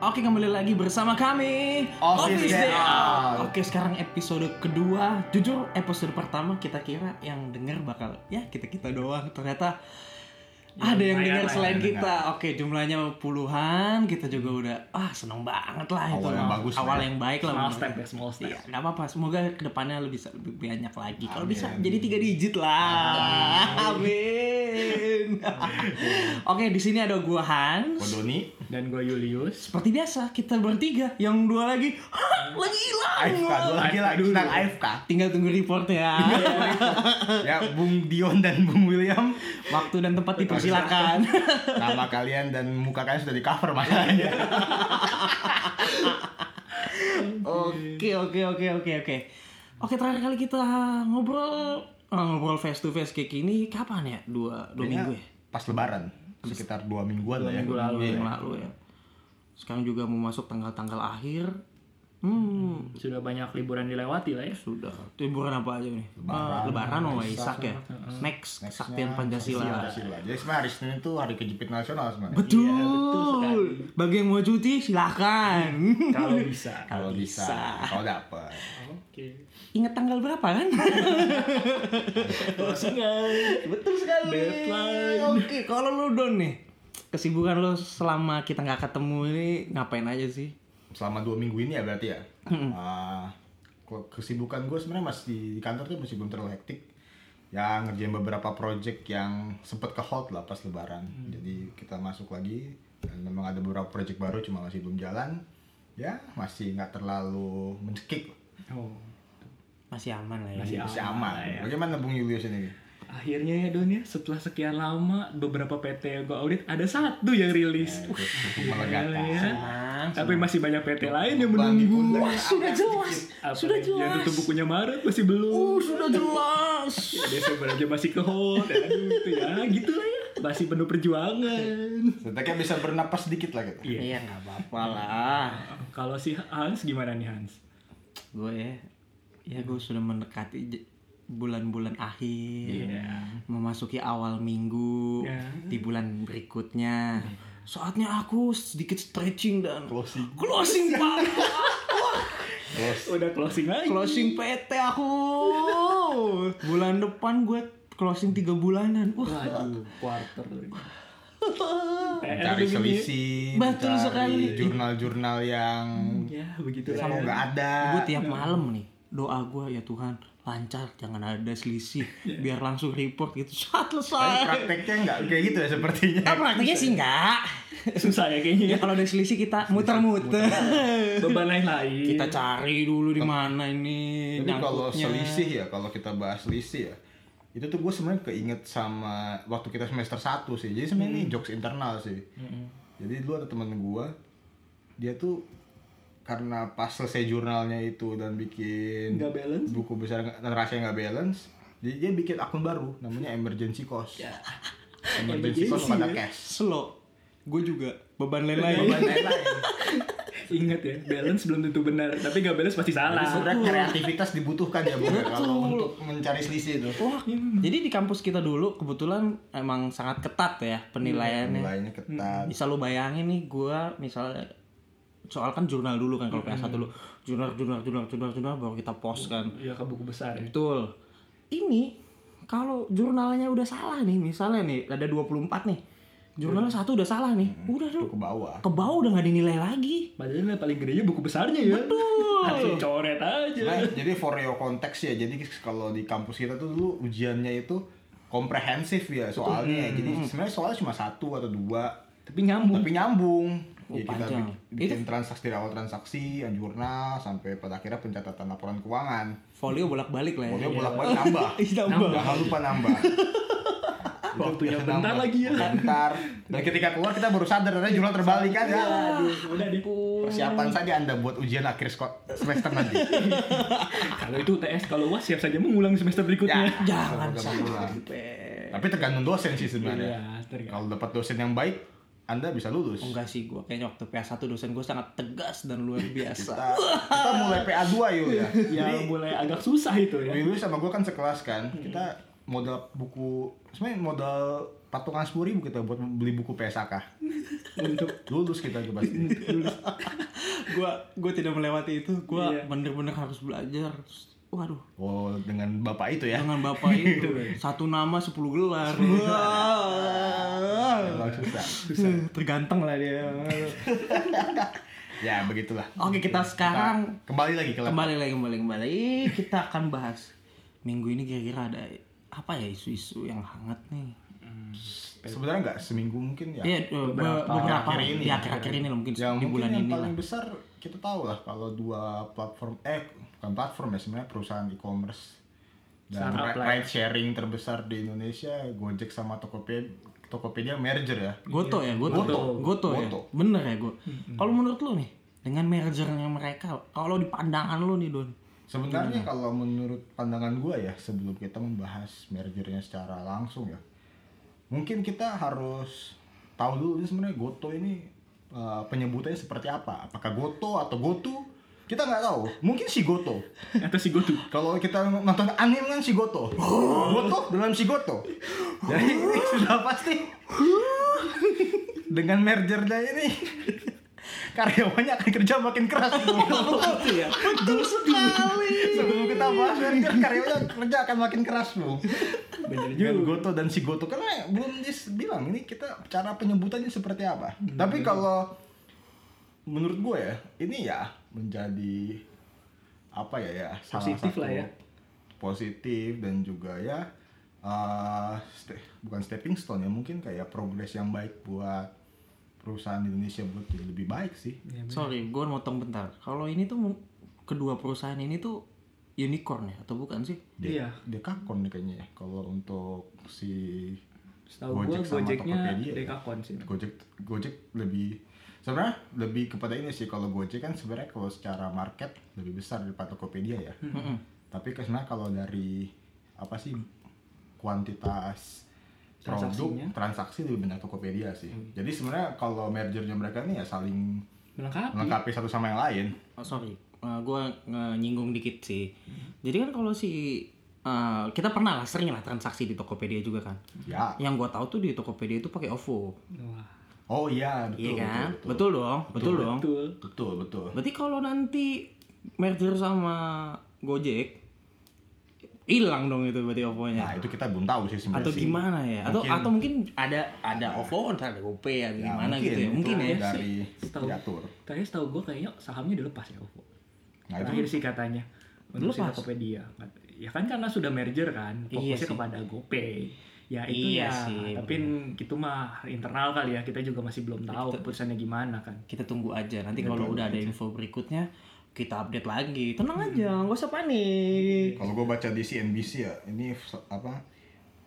Oke kembali lagi bersama kami. Office Day Out. Oke sekarang episode kedua. Jujur episode pertama kita kira yang denger bakal Ya kita-kita doang. Ternyata ada yang lah, selain yang kita. Oke jumlahnya puluhan. Kita juga udah Ah seneng banget lah itu. Awal yang bagus Awal ya. yang baik lah Small step ya, small step. Iya gak apa-apa. Semoga ke depannya lebih, lebih banyak lagi. Kalau Amin. bisa jadi tiga digit lah. Amin Oke di sini ada gua Hans Kodoni Dan gue Julius. seperti biasa kita bertiga, yang dua lagi "Hah, lagi hilang. AFK dulu lagi lagi dulu. sedang AFK Tinggal tunggu report ya. ya Bung Dion dan Bung William Waktu dan tempat dipersilakan. nama kalian dan muka kalian sudah di cover masalahnya Oke oke oke oke oke. Oke terakhir kali kita ngobrol ngobrol face to face kayak gini kapan ya? Dua dua Kayaknya minggu ya? pas lebaran sekitar dua mingguan lah ya minggu lalu Minggu yang lalu ya. Sekarang juga mau masuk tanggal-tanggal akhir. Hmm, Sudah banyak liburan dilewati lah ya. sudah. Liburan apa aja nih? Ah, Lebaran, oh Waisak ya. Next, kesaktian Pancasila. Pancasila. Jadi sebenarnya hari Senin itu hari kejepit nasional sebenarnya. Betul. Iya, betul sekali. Bagi yang mau cuti silahkan. Kalau bisa. Kalau bisa, kalau dapat. Oke. Ingat tanggal berapa kan? Betul sekali. Deadline. Oke, kalau lu Don nih, kesibukan lu selama kita nggak ketemu ini ngapain aja sih? Selama dua minggu ini ya berarti ya. Ah, kalau kesibukan gue sebenarnya masih di, kantor tuh masih belum terlalu hektik. Ya ngerjain beberapa project yang sempet ke hold lah pas lebaran. Jadi kita masuk lagi dan memang ada beberapa project baru cuma masih belum jalan. Ya masih nggak terlalu mencekik. Oh. Masih aman lah ya. Masih Masih Aman aman. lah ya. Bagaimana Bung Julius ini? Akhirnya ya Don ya, setelah sekian lama beberapa PT yang gue audit ada satu yang rilis. Ya, itu melegakan. Ya. Senang. Tapi masih banyak PT lain yang menunggu. pundak Sudah jelas. Apa Sudah nih, Yang jelas. tutup bukunya Maret masih belum. Oh, sudah jelas. Ya, Desember aja masih ke hold. Aduh itu ya, gitu lah ya. Masih penuh perjuangan. Setidaknya bisa bernapas sedikit lah gitu. Iya. Iya, nggak apa-apa lah. Kalau si Hans gimana nih Hans? Gue ya, ya gue sudah mendekati bulan-bulan akhir. Iya. memasuki awal minggu Ya. di bulan berikutnya. Saatnya aku sedikit stretching dan Closing. closing Pak. Terus Udah closing lagi. closing PT aku. Bulan depan gue closing tiga bulanan. Wah, Waduh, quarter. mencari selisih, Betul mencari sekali. jurnal-jurnal yang Ya, begitu sama lah. ya. nggak ada. gue tiap malam nih doa gue ya Tuhan lancar jangan ada selisih biar langsung report gitu saat Tapi selesai. prakteknya nggak kayak gitu ya sepertinya. Ah, praktiknya sih enggak. Susah ya kayaknya. Ya kalau ada selisih kita muter-muter. Beban lain lain. kita cari dulu di mana ini Tapi kalau selisih ya, kalau kita bahas selisih ya, itu tuh gue sebenarnya keinget sama waktu kita semester 1 sih. Jadi sebenarnya ini jokes internal sih. Jadi dulu ada temen gue, dia tuh karena pas selesai jurnalnya itu dan bikin Nggak balance. buku besar dan rasanya nggak balance, jadi dia bikin akun baru namanya emergency cost. Emergency cost pada cash. slow gue juga beban lain lain Beban lain-lain. Ingat ya, balance belum tentu benar, tapi nggak balance pasti Jadi salah. sebenarnya kreativitas dibutuhkan ya Bung ya, kalau untuk mencari selisih itu. wah jadi di kampus kita dulu kebetulan emang sangat ketat ya penilaiannya Nilainya ketat. bisa lo bayangin nih gue misalnya soal kan jurnal dulu kan kalau PS1 dulu jurnal jurnal jurnal jurnal jurnal baru kita post kan Ya ke buku besar ya. betul ini kalau jurnalnya udah salah nih misalnya nih ada 24 nih jurnalnya satu udah salah nih udah Itu tuh ke bawah. ke bawah udah nggak dinilai lagi Padahal yang paling gedenya buku besarnya ya. Betul. Langsung coret aja. Nah, jadi for your context ya, jadi kalau di kampus kita tuh dulu ujiannya itu komprehensif ya soalnya. Jadi sebenarnya soalnya cuma satu atau dua, Tapi nyambung. tapi nyambung. Oh, ya, kita panjang. bik- bikin transaksi dari awal transaksi, yang jurnal sampai pada akhirnya pencatatan laporan keuangan. folio bolak balik lah ya Pokoknya bolak-balik nambah. Iya, nambah. Jangan lupa nambah. Waktunya bentar nambah. lagi ya. Bentar. Dan ketika keluar kita baru sadar ternyata jurnal terbalik kan ya. Aduh, udah deh. Persiapan saja Anda buat ujian akhir semester nanti. Kalau itu TS, kalau UAS siap saja mengulang semester berikutnya. jangan Semoga mengulang. sampai Tapi tergantung dosen sih sebenarnya. Iya, tergantung. Kalau dapat dosen yang baik, Anda bisa lulus. enggak sih gue kayaknya waktu PS1 dosen gue sangat tegas dan luar biasa Kita, kita mulai PA2 yuk ya. Ya Jadi mulai agak susah itu ya. Willy sama gue kan sekelas kan. Kita modal buku, sebenarnya modal patungan sepuluh ribu kita buat beli buku PSAK. untuk lulus kita juga pasti Gua gua tidak melewati itu. Gua Iya. bener-bener harus belajar. Waduh, oh dengan bapak itu ya dengan bapak itu satu nama 10 gelar. Wah. Emang susah Terganteng lah dia. ya begitulah Oke, kita sekarang kembali lagi ke kembali lagi kembali kembali kita akan bahas minggu ini kira-kira ada apa ya isu-isu yang hangat nih sebenarnya nggak seminggu mungkin ya Iya, eh, be- beberapa akhir-akhir ini di ya. akhir-akhir ini lah mungkin yang di mungkin bulan yang ini lah. paling besar kita tahu lah kalau dua platform eh bukan platform ya sebenarnya perusahaan e-commerce dan Startup ya. ride sharing terbesar di Indonesia Gojek sama Tokopedia Tokopedia merger ya Goto ya, Goto. Goto. Goto, ya. Goto. Bener ya, Go. Kalau menurut lu nih, dengan mergernya mereka, kalau di pandangan lu nih, Don. sebenarnya kalau menurut pandangan gua ya sebelum kita membahas mergernya secara langsung ya mungkin kita harus tahu dulu ini sebenarnya Goto ini uh, penyebutannya seperti apa apakah Goto atau Gotu kita nggak tahu mungkin si Goto atau si Gotu Kalau kita nonton anime kan si Goto. Goto dalam si Goto. Jadi sudah pasti dengan mergernya ini karyawannya akan kerja makin keras. Itu ya Betul sekali. Sebelum kita bahas merger, karyawannya kerja akan makin keras bu. bener juga Goto dan si Goto karena belum bilang ini kita cara penyebutannya seperti apa. Tapi kalau menurut gue ya, ini ya menjadi apa ya ya salah Positif satu lah ya. positif dan juga ya uh, ste- bukan stepping stone ya mungkin kayak progres yang baik buat perusahaan Indonesia buat jadi lebih baik sih. Ya, bener. Sorry, gue motong bentar. Kalau ini tuh kedua perusahaan ini tuh unicorn ya atau bukan sih? Iya. Dekakon nih kayaknya ya kalau untuk si Setahu gua Gojek sama Gojeknya Tokopedia ya. Dekakon sih. Gojek Gojek lebih sebenarnya lebih kepada ini sih kalau Gojek kan sebenarnya kalau secara market lebih besar daripada Tokopedia ya. Mm-mm. Tapi kan sebenarnya kalau dari apa sih kuantitas produk Transaksinya. transaksi lebih banyak Tokopedia sih. Jadi sebenarnya kalau mergernya mereka ini ya saling Melengkapi. melengkapi satu sama yang lain. Oh, sorry, gue nyinggung dikit sih. Jadi kan kalau si eh, kita pernah lah sering lah transaksi di Tokopedia juga kan. Ya. Yang gue tahu tuh di Tokopedia itu pakai OVO. Wah, Oh iya betul. Iya kan? Betul, Betul, dong, betul, dong. betul. betul. betul. Berarti kalau nanti merger sama Gojek hilang dong itu berarti Nah OVO-nya. itu kita belum tahu sih sebenarnya. atau gimana ya? Atau Mungkin- atau mungkin ada ada OVO ada GoPay atau Ya, gimana mungkin, gitu ya? Mungkin itu ya. Dari Setahu- diatur. Tadi setahu gua kayaknya sahamnya dilepas ya OVO. Nah itu Terakhir sih katanya. Untuk Dilepas? Tokopedia. Ya kan karena sudah merger kan, Iya fokusnya sih. kepada GoPay. Ya itu Iya ya, sih, tapi itu mah internal kali ya, kita juga masih belum tahu keputusannya gimana kan. Kita tunggu aja. Nanti kalau udah ada info berikutnya kita update lagi. Tenang aja, nggak usah panik. Kalau gue baca di CNBC ya, ini apa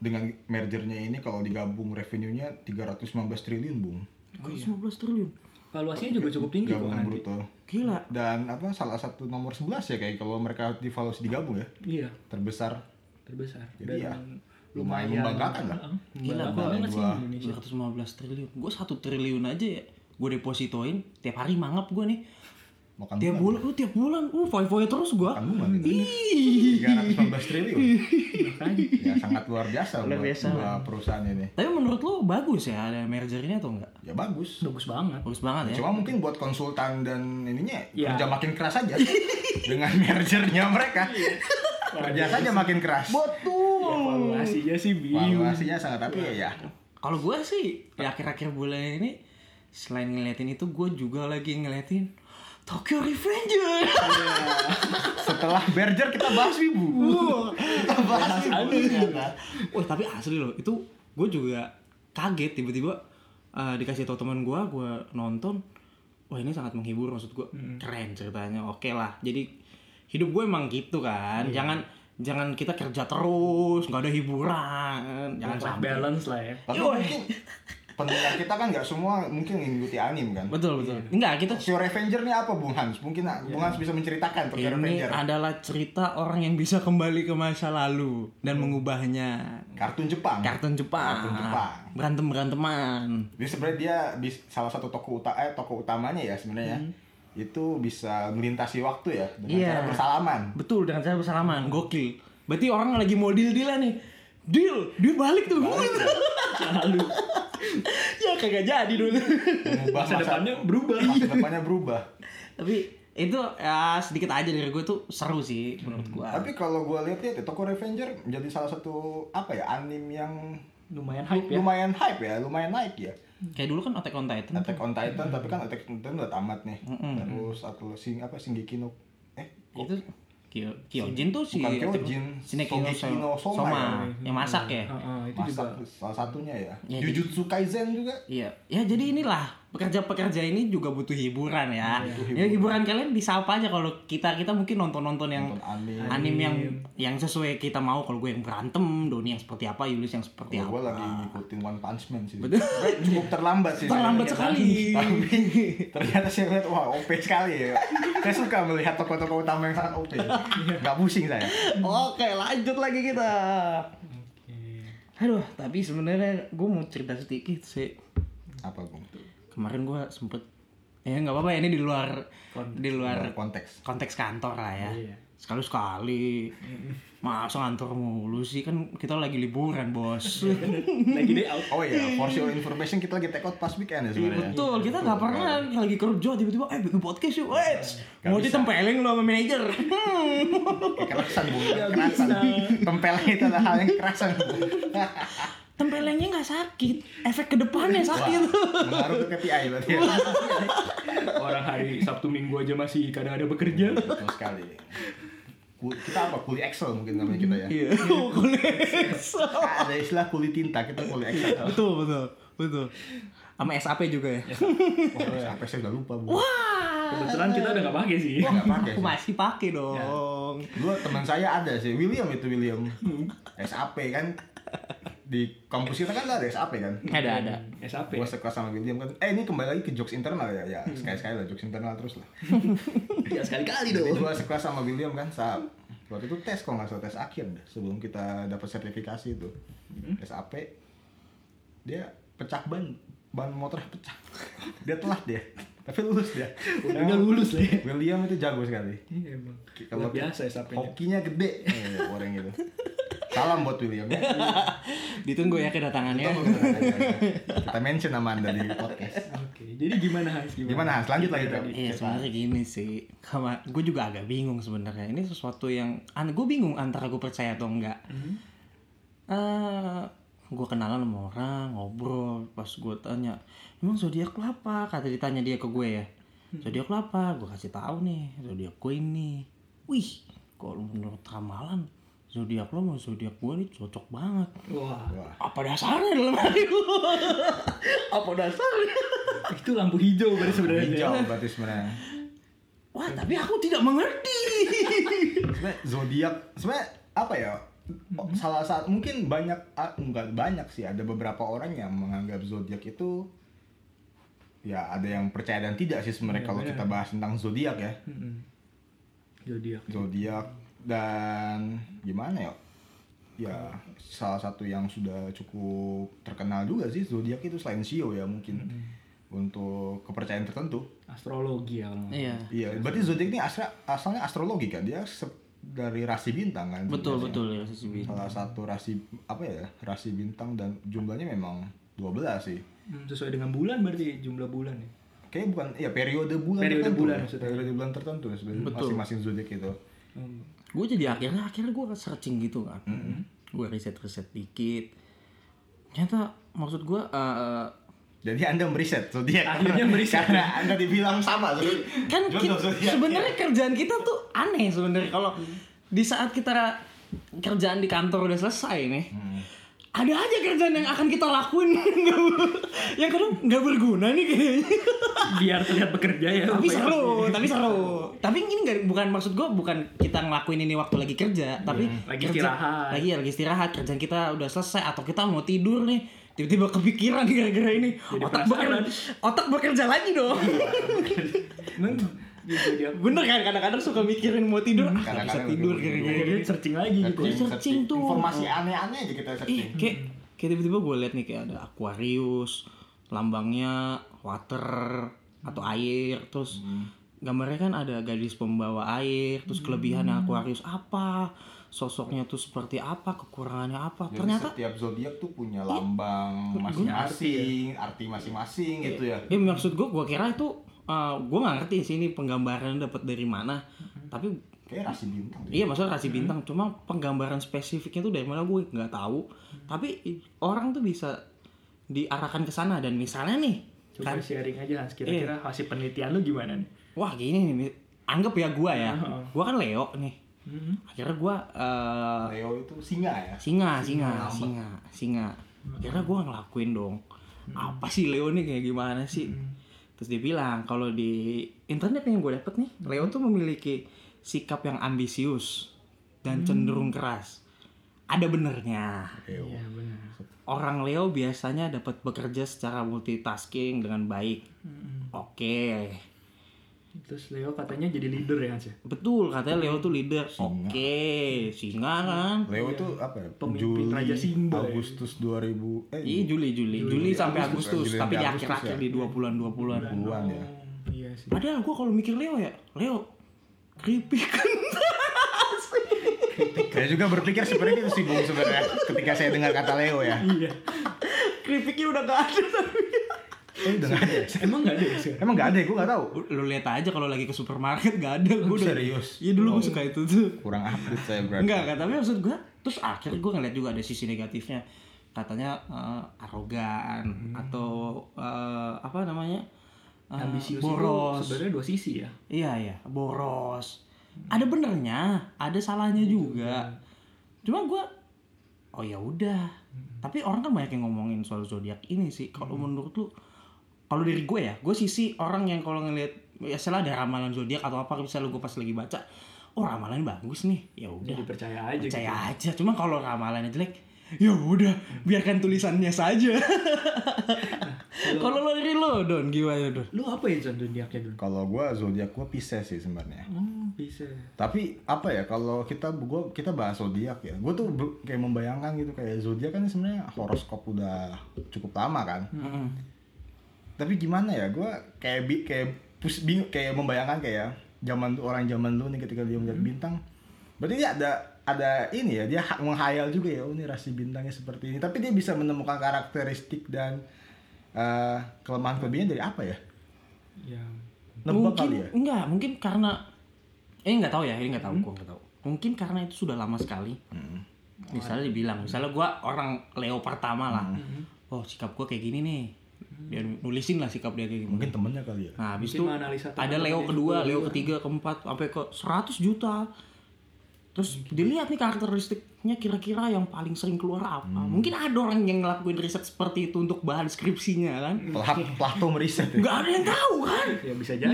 dengan mergernya ini kalau digabung revenue-nya 315 triliun, Bung. Kok 15 triliun? Valuasinya juga cukup tinggi kok nanti. bruto. Gila. Dan apa salah satu nomor 11 ya kayak kalau mereka divaluasi digabung ya, Iya, terbesar. terbesar. Jadi ya, lumayan membanggakan lah. Gila, gua- banget sih gua- Indonesia. 215 triliun. Gue satu triliun aja ya. Gue depositoin tiap hari mangap gue nih. Makan Tiap bulan, uh, tiap bulan, uh, foy-foy terus gue. Makan gitu. Ih. 315 triliun. Makanya. ya sangat luar biasa Luar buat biasa. dua perusahaan ini. Tapi menurut lo bagus ya ada merger ini atau enggak? Ya bagus. Bagus banget. Bagus banget ya. Cuma mungkin buat konsultan dan ininya Ya. kerja makin keras aja dengan mergernya mereka. kerja saja makin keras. Betul. Evaluasinya sih bingung. Valuasinya sangat tapi ya, ya Kalau gue sih di akhir-akhir bulan ini selain ngeliatin itu gue juga lagi ngeliatin Tokyo Revenger. setelah merger kita bahas wibu. kita bahas wibu. Wah tapi asli loh itu gue juga kaget tiba-tiba eh, dikasih tau teman gue, gue nonton. Wah ini sangat menghibur maksud gue keren ceritanya. Oke lah. Jadi hidup gue emang gitu kan. Jangan jangan kita kerja terus nggak ada hiburan. Jangan sampai. balance lah ya. Tapi mungkin pendengar kita kan nggak semua mungkin ngikuti anim kan. Betul betul. Enggak kita Tokyo Revenger ini apa Bung Hans? Mungkin Bung Hans bisa menceritakan Tokyo ini Revenger. adalah cerita orang yang bisa kembali ke masa lalu dan mengubahnya. Kartun Jepang. Kartun Jepang. Kartun Jepang. Berantem beranteman. Jadi sebenarnya dia salah satu toko uta eh toko utamanya ya sebenarnya. Itu bisa melintasi waktu ya dengan Iya. cara bersalaman. Betul dengan cara bersalaman. Gokil. Berarti orang lagi mau deal dealan nih. deal dia balik tuh Selalu. ya kagak jadi dulu Mengubah Masa depannya berubah. Masa depannya berubah. tapi itu ya sedikit aja dari gue tuh seru sih menurut gue Tapi kalau gue lihat ya Tokyo Revenger menjadi salah satu apa ya anime yang Lumayan hype ya. lumayan hype ya, lumayan naik ya. Kayak dulu kan Attack on Titan Attack on Titan tapi kan Attack on Titan udah tamat nih. Terus atau sing apa Shingeki no eh kok itu Kyo, Kyojin tuh si Bukan Kyojin, Shingeki no Soma, Soma ya. yang masak ya Heeh, itu masak juga salah satunya ya. Ya, Jujutsu Kaisen juga. Iya, ya jadi inilah pekerja-pekerja ini juga butuh hiburan ya. Ya hiburan kalian bisa apa aja kalau kita kita mungkin nonton-nonton yang Nonton anime. anime yang yang sesuai kita mau. Kalau gue yang berantem, Doni yang seperti apa, Yulis yang seperti Gue apa. lagi ngikutin One Punch Man sih. Betul. Cukup terlambat sih. Terlambat sekali. Tapi ternyata saya lihat wah OP sekali ya. Saya suka melihat tokoh-tokoh utama yang sangat OP. Gak pusing saya. Oke, lanjut lagi kita. Aduh, tapi sebenarnya gue mau cerita sedikit sih. Apa Bung? Kemarin gue sempet ya nggak apa-apa ya ini di luar di luar konteks. konteks kantor lah ya. Iya. Sekali sekali. Masa ngantor mulu sih kan kita lagi liburan bos. lagi day out. Oh iya, for your information kita lagi take out pas weekend ya sebenarnya. Betul, kita nggak pernah lagi kerja tiba-tiba eh bikin podcast yuk, wes. Mau bisa. ditempelin lo sama manajer. Hmm. Kekerasan bu, kekerasan. Tempelnya itu adalah hal yang kekerasan bu. Tempelengnya nggak sakit, efek ke depannya sakit. Mengaruh ke KPI berarti ya. Orang hari Sabtu Minggu aja masih kadang ada bekerja. Betul sekali. Kita apa? Kuli Excel mungkin namanya kita ya. Iya, kulit. Ada istilah kuli tinta, kita kuli Excel. betul, betul, betul. Sama SAP juga ya. Wah, sampai saya udah lupa bu. Wah. Kebetulan kita udah nggak pakai sih. Nggak pakai Aku sih. masih pakai dong. Dulu teman saya ada sih, William itu William. SAP kan. Di kampus kita kan ada SAP kan. Ada, ada. SAP. Gue sekelas sama William kan. Eh ini kembali lagi ke jokes internal ya. Ya sekali-sekali lah jokes internal terus lah. Ya sekali-kali Jadi gue sekelas sama William kan saat waktu itu tes kalau nggak salah tes akhir deh sebelum kita dapat sertifikasi itu SAP dia pecah ban ban motornya pecah dia telat dia tapi lulus dia Udah lulus lah ya. William itu jago sekali Iya emang. Kalau biasa SAP-nya. hokinya gede eh, orang itu salam buat William ya Ditunggu ya kedatangannya. kita mention nama anda di podcast Oke, jadi gimana Hans? gimana Hans lanjut lagi tuh Iya sebenarnya gini sih, gue juga agak bingung sebenarnya. Ini sesuatu yang, gue bingung antara gue percaya atau enggak. Eh, gue kenalan sama orang, ngobrol, pas gue tanya, emang zodiak lo apa? Kata ditanya dia ke gue ya, zodiak lo apa? Gue kasih tahu nih, zodiak gue ini. Wih, kalau menurut ramalan, zodiak lo sama zodiak gue nih cocok banget. Wah, Wah, Apa dasarnya dalam hati gue? apa dasarnya? itu lampu hijau berarti sebenarnya. hijau berarti sebenarnya Wah, tapi aku tidak mengerti. sebenarnya zodiak sebenarnya apa ya oh, salah satu mungkin banyak ah, enggak banyak sih ada beberapa orang yang menganggap zodiak itu ya ada yang percaya dan tidak sih sebenarnya Iya, kalau kita bahas tentang zodiak ya Mm-mm. Zodiak. zodiak dan gimana ya ya salah satu yang sudah cukup terkenal juga sih zodiak itu selain Sio ya mungkin untuk kepercayaan tertentu Astrologi ya. Iya. iya berarti zodiak ini asal asalnya astrologi kan dia dari rasi bintang kan Betul sebenarnya. betul ya Sisi salah satu rasi apa ya rasi bintang dan jumlahnya memang 12 sih Hmm, sesuai dengan bulan berarti jumlah bulan ya. kayak bukan ya periode bulan Periode tertentu bulan ya. maksudnya. periode bulan tertentu ya sebenarnya masing-masing zodiak itu Hmm. Gue jadi akhirnya akhirnya gue searching gitu kan. Gue riset riset dikit. Ternyata maksud gue eh, jadi anda meriset zodiak Akhirnya meriset. karena anda dibilang sama kan sebenarnya kerjaan kita tuh aneh sebenarnya kalau di saat kita kerjaan di kantor udah selesai nih. Ada aja kerjaan yang akan kita lakuin yang kadang nggak berguna nih kayaknya. Biar terlihat bekerja ya. tapi ya. seru, tapi seru. Tapi ini nggak bukan maksud gue bukan kita ngelakuin ini waktu lagi kerja, tapi lagi kerja- istirahat. Lagi ya, lagi istirahat, kerjaan kita udah selesai atau kita mau tidur nih. Tiba-tiba kepikiran gara-gara ini. Jadi otak bekerja, otak bekerja lagi dong. Zodiak. Bener kan kadang-kadang suka mikirin mau tidur, ah, nggak bisa tidur gitu. ini. searching lagi gitu. Searching, searching tuh. informasi aneh-aneh aja kita searching kayak kayak tiba-tiba gue liat nih kayak ada Aquarius, lambangnya water atau air, terus gambarnya kan ada gadis pembawa air, terus kelebihan Hmm. Aquarius apa, sosoknya tuh seperti apa, kekurangannya apa. Jadi Ternyata setiap zodiak tuh punya lambang masing-masing, arti masing-masing gitu ya. ya maksud gue gue kira itu uh, gue nggak ngerti sih ini penggambaran dapat dari mana. Tapi Kayak rasi bintang. Iya maksudnya kasih bintang, cuma penggambaran spesifiknya tuh dari mana gue nggak tahu. Tapi i- orang tuh bisa diarahkan ke sana dan misalnya nih, Coba kan, sharing aja Hans, kira-kira hasil penelitian lu gimana nih? wah gini nih, anggap ya gue ya, Heeh. gue kan Leo nih, Hmm. akhirnya gue uh, Leo itu singa ya. singa, singa, ngambek. singa, singa, akhirnya gue ngelakuin dong, apa sih Leo nih kayak gimana sih? Terus dia bilang kalau di internet yang gue dapet nih, Leo tuh memiliki sikap yang ambisius dan cenderung keras. Ada benernya. Leo. Iya benar. Orang Leo biasanya dapat bekerja secara multitasking dengan baik. Oke. Terus Leo katanya jadi leader ya Hans ya? Betul, katanya Leo tuh leader. Singa. Oke, singa kan. Leo itu apa ya? Pemimpin Juli, Raja Simba ya. Agustus 2000 eh Iya Juli, Juli, Juli, sampai Agustus, Juli tapi di akhir-akhir ya. di 20-an 20-an. puluhan ya. Oh, iya sih. Padahal gua kalau mikir Leo ya, Leo keripik kan. Saya juga berpikir sebenarnya itu sih Bung sebenarnya ketika saya dengar kata Leo ya. Iya. Keripiknya udah gak ada tapi. Eh udah nggak ada ya? Emang nggak ada ya? Emang ada ya? Gue nggak tahu. Lu lihat aja kalau lagi ke supermarket gak ada. Gua udah- serius? Iya dulu gua suka itu tuh. Kurang update saya berarti. Enggak, tapi maksud gue terus akhirnya gue ngeliat juga ada sisi negatifnya katanya eh, arogan atau eh, apa namanya eh, Ambisius boros sebenarnya dua sisi ya. iya iya boros ada benernya ada salahnya juga cuma gue oh ya udah tapi orang kan banyak yang ngomongin soal zodiak ini sih kalau menurut lu kalau dari gue ya gue sisi orang yang kalau ngeliat ya salah ada ramalan zodiak atau apa misalnya gue pas lagi baca oh ramalan bagus nih ya udah percaya aja percaya gitu. aja cuma kalau ramalannya jelek ya udah biarkan tulisannya saja kalau lo dari lo don gimana don Lu apa ya John zodiaknya dulu? Kalau gue zodiak gue Pisces sih sebenarnya. Hmm, bisa. Tapi apa ya kalau kita gua kita bahas zodiak ya. Gue tuh kayak membayangkan gitu kayak zodiak kan sebenarnya horoskop udah cukup lama kan. Mm-mm. Tapi gimana ya? Gue kayak bi kayak pus bingung kayak membayangkan kayak zaman orang zaman dulu nih ketika dia melihat bintang. Berarti dia ada ada ini ya dia ha- menghayal juga ya oh ini rasi bintangnya seperti ini. Tapi dia bisa menemukan karakteristik dan eh, kelemahan kelebihannya dari apa ya? Ya. Nebak mungkin kali ya. enggak mungkin karena eh nggak tahu ya ini nggak tahu gua nggak tahu mungkin karena itu sudah lama sekali Hmm. misalnya dibilang misalnya gua orang Leo pertama lah Hmm. oh sikap gua kayak gini nih dia nulisin lah sikap dia kayak gini Mungkin temennya kali ya. Nah, habis itu ada Leo kedua, Leo ketiga, keempat, sampai ke 100 juta. Terus dilihat nih karakteristiknya kira-kira yang paling sering keluar apa. Hmm. Mungkin ada orang yang ngelakuin riset seperti itu untuk bahan skripsinya kan. Plah- Plato meriset ya. Nggak ada yang tahu kan. Ya bisa jadi.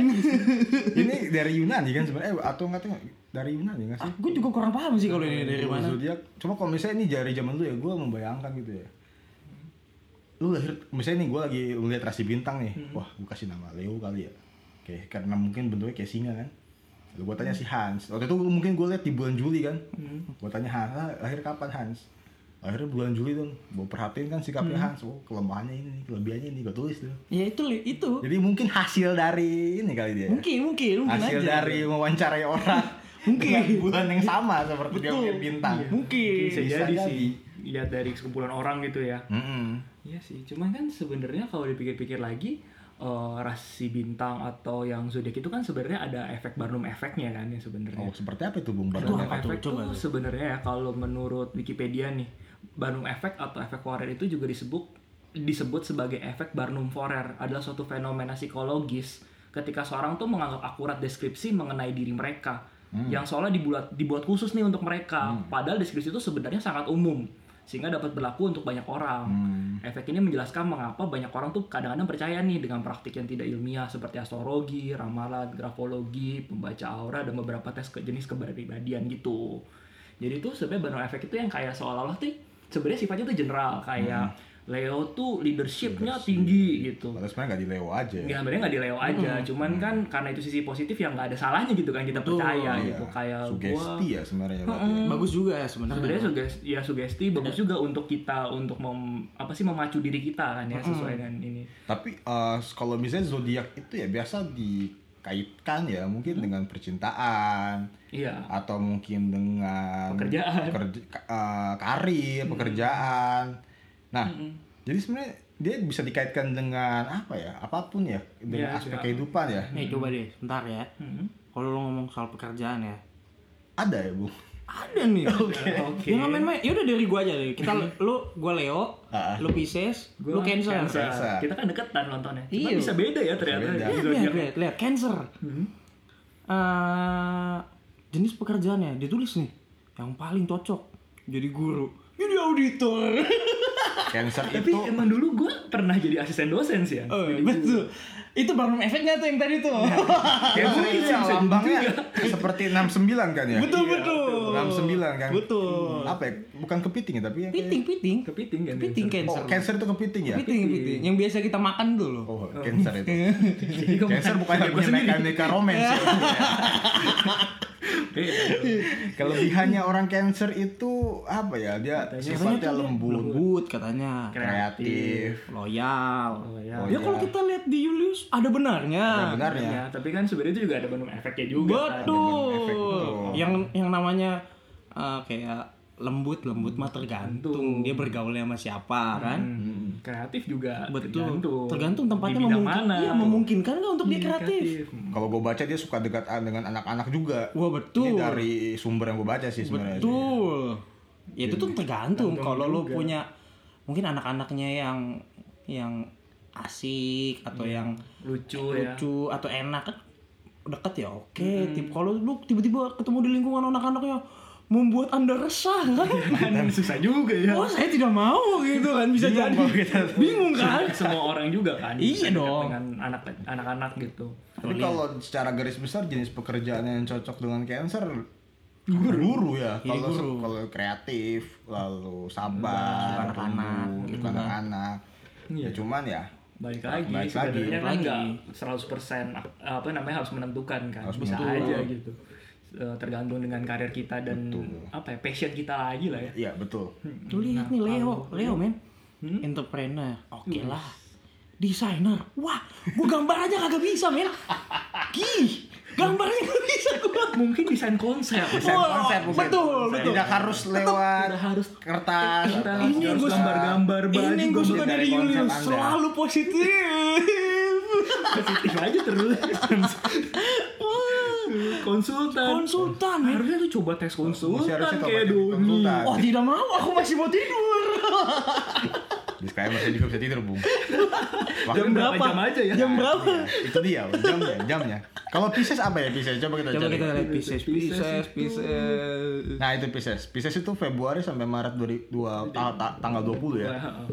ini dari Yunani kan sebenarnya eh, atau nggak tahu dari Yunani nggak sih? Gue juga kurang paham sih kalau ini dari Kalau mana. Zodiak, cuma kalau misalnya ini dari zaman dulu ya gue membayangkan gitu ya. Lu lahir, misalnya nih gue lagi lihat rasi bintang nih, Hmm. wah gue kasih nama Leo kali ya. Oke, karena mungkin bentuknya kayak singa kan. Lalu gue tanya si Hans, waktu itu mungkin gue lihat di bulan Juli kan. Hmm. Gue tanya Hans, "Ah, lahir kapan Hans? Akhirnya bulan Juli tuh, gue perhatiin kan sikapnya Hmm. Hans, oh kelemahannya ini, nih, kelebihannya ini, gue tulis tuh. Ya itu Li, itu. Jadi mungkin hasil dari ini kali dia. ya? Mungkin mungkin mungkin hasil aja. dari mewawancarai orang Mungkin. dengan bulan yang sama seperti dia Betul. melihat bintang. Mungkin. Bisa, Bisa jadi sih. Lihat dari sekumpulan orang gitu ya. Mm-mm. Iya sih, cuman kan sebenarnya kalau dipikir-pikir lagi eh, rasi bintang atau yang zodiak itu kan sebenarnya ada efek Barnum efeknya kan ya sebenarnya. Oh, seperti apa itu Bung Itu Barnum? efek tuh. sebenarnya ya kalau menurut Wikipedia nih Barnum efek atau efek Forer itu juga disebut disebut sebagai efek Barnum Forer adalah suatu fenomena psikologis ketika seorang tuh menganggap akurat deskripsi mengenai diri mereka yang soalnya dibuat dibuat khusus nih untuk mereka padahal deskripsi itu sebenarnya sangat umum sehingga dapat berlaku untuk banyak orang Hmm. efek ini menjelaskan mengapa banyak orang tuh kadang-kadang percaya nih dengan praktik yang tidak ilmiah seperti astrologi, ramalan, grafologi, pembaca aura dan beberapa tes ke jenis kepribadian gitu. Jadi itu sebenarnya Barnum efek itu yang kayak seolah-olah tuh sebenarnya sifatnya tuh general kayak Leo tuh leadershipnya Leadership. tinggi gitu. Padahal sebenarnya nggak di Leo aja. ya. Ya sebenarnya nggak di Leo aja, cuman kan karena itu sisi positif yang nggak ada salahnya gitu kan kita Betul. percaya Iya. gitu kayak gua Sugesti ya sebenarnya. berarti ya. Bagus juga ya sebenarnya. sebenarnya sugesti ya sugesti bagus juga untuk kita untuk mem, apa sih memacu diri kita kan ya sesuai dengan ini Tapi eh, kalau misalnya zodiak itu ya biasa di kaitkan ya mungkin dengan percintaan Iya. atau mungkin dengan Pekerjaan. pekerja- ka- eh, karir, pekerjaan. Nah, jadi sebenarnya dia bisa dikaitkan dengan apa ya? Apa pun ya, dengan Iya, aspek iya. kehidupan ya. Nih coba deh, bentar ya. Hmm. Kalau lo ngomong soal pekerjaan ya, Ada ya, Bu? ada nih. Oke. Jangan main-main. Ya udah dari gua aja deh. Kita lu gua Leo, lu Pisces, Gua lu Cancer. Cancer. Kita kan deketan nontonnya. Cuma Iya. bisa beda ya ternyata. Beda. di Lihat, zodiak. lihat, lihat, Cancer. Hmm. Eh, jenis pekerjaannya ditulis nih yang paling cocok jadi guru jadi auditor Cancer Tapi itu emang dulu gue pernah jadi asisten dosen sih ya. oh, betul itu baru efeknya tuh yang tadi tuh Cancer mungkin itu jadi lambangnya seperti 69 kan ya? betul Iya, betul 69 kan? betul Apa ya? Bukan kepiting ya, tapi ya kayak- piting piting Kepiting kan. piting Cancer. Oh, cancer itu kepiting ya? piting piting yang biasa kita makan dulu Oh, cancer itu. Cancer makan bukan yang punya mekanika romance ya. Iya. Kelebihannya orang cancer itu apa ya? Dia Katanya sifatnya lembut, lembut katanya kreatif. loyal Loyal. ya kalau kita lihat di Julius ada benarnya Ada benarnya. Ya, tapi kan sebenarnya itu juga ada Bandung efeknya juga. kan. betul efek, betul. yang yang namanya uh, kayak lembut lembut mah tergantung. Dia bergaulnya sama siapa kan? Hmm, kreatif juga betul. tergantung. tergantung tempatnya Di bidang memungkin mana. iya, memungkinkan nggak untuk dia Iya, kreatif? Kalau gue baca dia suka dekat dengan anak-anak juga. wah Ini betul dari sumber yang gue baca sih sebenarnya. betul. Ya itu tuh tergantung. kalau lo punya mungkin anak-anaknya yang yang asik atau yang Lucu ya. lucu atau enak kan deket ya oke. Tip- kalau lu tiba-tiba ketemu di lingkungan anak-anaknya membuat anda resah kan Kan susah juga ya. oh saya tidak mau gitu kan bisa Bingung jadi kita. bingung kan Semua orang juga kan. Iya dong. Dengan anak anak-anak gitu. Tapi kalau secara garis besar jenis pekerjaan yang cocok dengan cancer guru, guru ya. Iya, Kalau guru. kalau kreatif, lalu sabar, anak-anak, gitu kan. anak-anak. Iya. Ya cuman ya balik lagi Balik lagi. sebenarnya kan nggak lagi. 100% ap- apa namanya harus menentukan kan Harus bisa menentukan. aja gitu tergantung dengan karir kita dan apa ya passion kita lagi lah ya. Iya betul. Lu lihat nih Leo, Leo men, entrepreneur, oke lah, desainer, wah, gua gambar aja kagak bisa men, gih, gambarnya gak bisa gua. mungkin desain konsep. Desain konsep mungkin. betul, betul. Tidak harus lewat Udah harus kertas. Kertas. Ini harus gua gambar-gambar baju. Ini gue gua suka dari Julius, selalu positif. positif aja terus konsultan Konsultan men. harusnya tuh coba tes konsultan harusnya kayak Doni konsultan. Wah tidak mau, aku masih mau tidur. Disclaimer saya juga bisa tidur, Bung. jam Waktu berapa jam aja ya Jam berapa? itu dia, jamnya, jamnya. Kalau Pisces apa ya Pisces? Coba kita Coba cari. kita lihat Pisces, Pisces Pisces. Nah, itu Pisces. Pisces itu Februari sampai Maret 2002 ta- ta- tanggal 20 ya. Wah,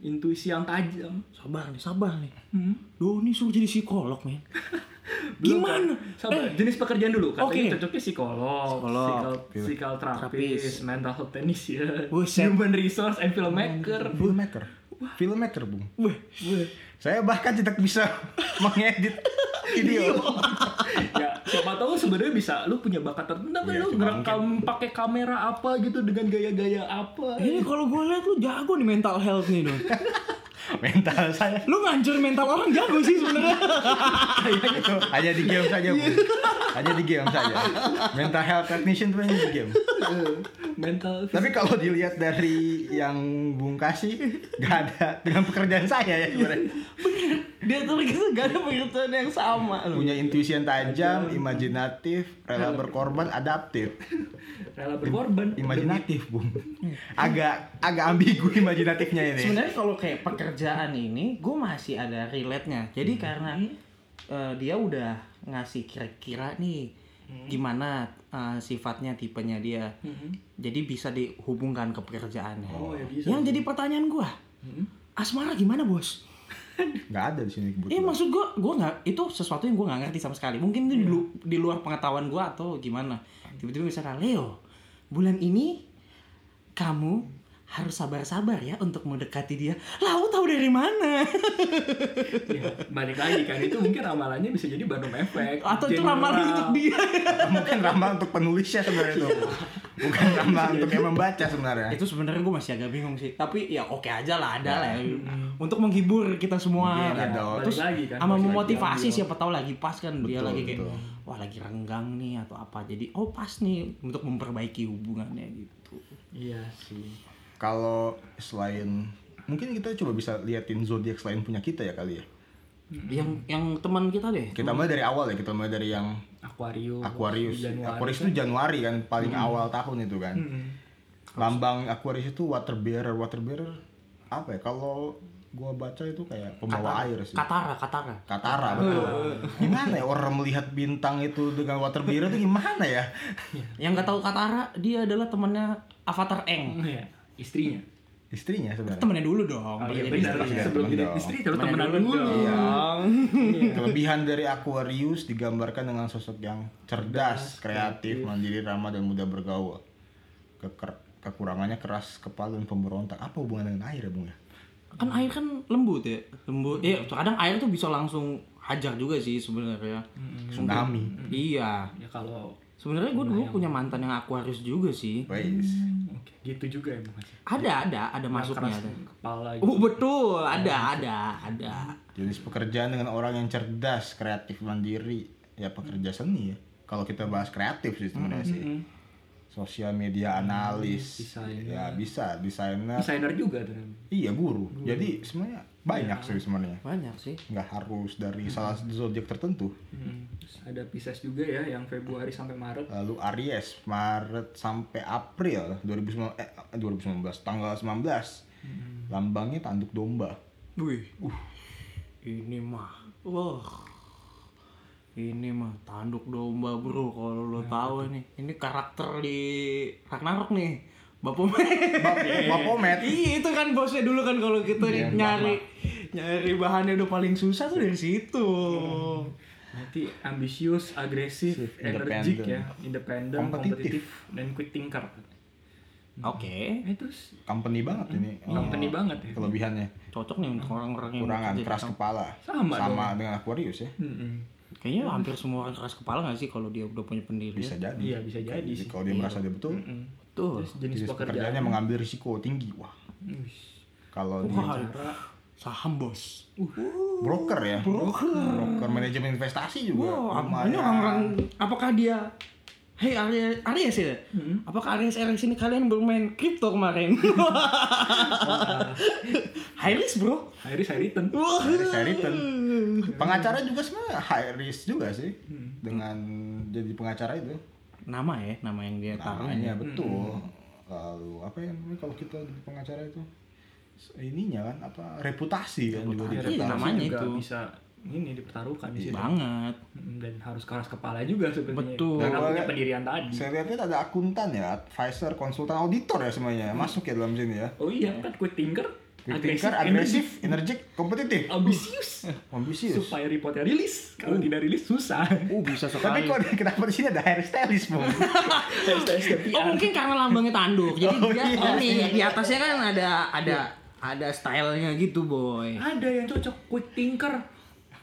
intuisi yang tajam Sabar nih, sabar nih. Hmm. Doni suruh jadi psikolog men. Gimana? kan? Sabar, jenis pekerjaan dulu. Katanya Oke. cocoknya psikolog, Psikolog. psikal, psikal terapis, mental health technician, Buset. human resource and filmmaker. Filmmaker. Filmmaker, Bung. Weh, Saya bahkan tidak bisa mengedit video. ya, siapa tahu sebenarnya bisa lu punya bakat tertentu tapi Iya, lu ngerekam pakai kamera apa gitu dengan gaya-gaya apa. ini kalau gue lihat lu jago nih mental health nih Don. Mental saya Lu ngancur mental orang jago sih sebenarnya. itu hanya di game saja, Bung. Hanya di game saja. Mental health technician tuh hanya di game. Mental Tapi kalau dilihat dari yang Bung kasih, gak ada dengan pekerjaan saya ya sebenarnya. Dia tuh gitu gak ada pekerjaan yang sama. Punya intuisi yang tajam, imajinatif, rela berkorban, adaptif. rela berkorban. Imajinatif, Bung. Agak agak ambigu imajinatifnya ini. Sebenarnya kalau kayak pekerjaan ini, gue masih ada relate-nya. Jadi karena eh, dia udah ngasih kira-kira nih gimana eh, sifatnya tipenya dia. Jadi bisa dihubungkan ke pekerjaannya. Oh, ya bisa. Yang jadi pertanyaan gue, asmara gimana bos? Gak ada di sini Eh kebetulan. maksud gue, gue nggak itu sesuatu yang gue nggak ngerti sama sekali. Mungkin itu di, lu- di luar pengetahuan gue atau gimana. Tiba-tiba misalkan Leo, bulan ini kamu harus sabar-sabar ya untuk mendekati dia. Lah, tahu dari mana? Ya, balik lagi kan itu mungkin ramalannya bisa jadi Bandung efek. Atau itu ramalan untuk dia? Mungkin ramah untuk penulisnya sebenarnya itu. bukan nama untuk yang membaca sebenarnya. itu sebenarnya gue masih agak bingung sih tapi ya oke aja lah ada lah ya. untuk menghibur kita semua ada. Balik terus lagi kan, sama memotivasi siapa tahu lagi pas kan dia Betul, lagi kayak betul. wah lagi renggang nih atau apa jadi oh pas nih untuk memperbaiki hubungannya gitu Iya sih. Kalau selain mungkin kita coba bisa liatin zodiak selain punya kita ya kali ya. yang yang teman kita deh Kita mulai dari awal ya, kita mulai dari yang Aquarius. Aquarius. Januari Aquarius kan. itu Januari kan paling awal tahun itu kan. Lambang Aquarius itu water bearer, water bearer apa ya? Kalau gua baca itu kayak pembawa air sih. Katara Katara Katara betul. Gimana ya orang melihat bintang itu dengan water bearer itu gimana ya? yang nggak tahu Katara dia adalah temannya Avatar Eng Iya, istrinya. Istrinya sebenarnya. temennya dulu dong Oh iya Jadi benar. istri, Sebelum temen jadi istri terus Temenan temenan dulu dulu. dong. Kelebihan dari Aquarius digambarkan dengan sosok yang cerdas, kreatif, mandiri, ramah dan mudah bergaul. Keker- kekurangannya keras kepala dan pemberontak. Apa hubungan dengan air ya, Bung ya? kan air kan lembut ya lembut iya kadang air tuh bisa langsung hajar juga sih sebenarnya Tsunami. iya Ya kalau sebenarnya gue dulu punya mantan yang Aquarius juga sih Wais. Oke, gitu juga ya Bang Haji. ada ada ada masuknya ada kepala gitu. oh betul ada ada ada Jenis pekerjaan dengan orang yang cerdas, kreatif, mandiri. Ya pekerja seni ya. Kalau kita bahas kreatif sih sebenarnya sih. Sosial media analis. desainer. Ya bisa, desainer. Desainer juga tuh. Iya, guru. Jadi sebenarnya banyak sih sebenarnya. banyak sih Nggak harus dari salah satu zodiak tertentu. Hmm, Terus ada Pisces juga ya yang Februari sampai Maret. Lalu Aries Maret sampai April 2019 eh 2019 tanggal 19. Lambangnya tanduk domba. wih ini mah wah ini mah tanduk domba bro kalau lo tahu nih ini karakter di Ragnarok nih Bapomet Bapomet. iya itu kan bosnya dulu kan kalau kita Iya, nyari nyari bahannya udah paling susah tuh dari situ Nanti ambisius, agresif, energik ya, independen, Kompetitif. kompetitif, dan quick thinker. oke Eh, terus Company banget ini. company Oh, banget ya. Kelebihannya cocok nih untuk orang-orang yang kurangan keras kepala. Sama dengan Aquarius ya. Mm-mm. Kayaknya hampir semua orang keras kepala gak sih kalau dia udah punya pendirian Bisa jadi. Iya bisa jadi sih. Kalau dia merasa dia betul, Mm. tuh Terus jenis jenis pekerjaannya. pekerjaannya mengambil risiko tinggi. Wah, kalau dia Wah, cara saham bos broker ya, broker, manajemen investasi juga. Wow, lumayan. ini orang-orang apakah dia Hei Aries, Aries ya? Apakah Aries Aries ini kalian bermain kripto kemarin? High risk bro. Iris Hariton. Wah. Harris Harrington. Pengacara juga sebenarnya high risk juga sih dengan jadi pengacara itu. Nama ya, nama yang dia taruh. Namanya betul. Lalu apa yang namanya kalau kita jadi pengacara itu ininya kan apa reputasi kan juga Reputasi. dipertaruhkan. Iya, namanya juga itu. bisa ini dipertaruhkan di situ. Banget. Dan harus keras kepala juga sebenarnya. Betul. Karena Dan punya pendirian tadi. Saya lihat ada akuntan ya, advisor, konsultan, auditor ya semuanya masuk ya dalam sini ya. Oh iya kan quick thinker, Quick thinker, agresif, energik, kompetitif, ambisius. ambisius. Supaya reportnya rilis. Kalau tidak rilis susah. Uh bisa Tapi sekali. kok kenapa di sini ada hairstylist, Bung? Oh mungkin karena lambangnya tanduk. Jadi Oh, dia iya, ini iya. di atasnya kan ada ada ada stylenya gitu boy. Ada yang cocok quick thinker.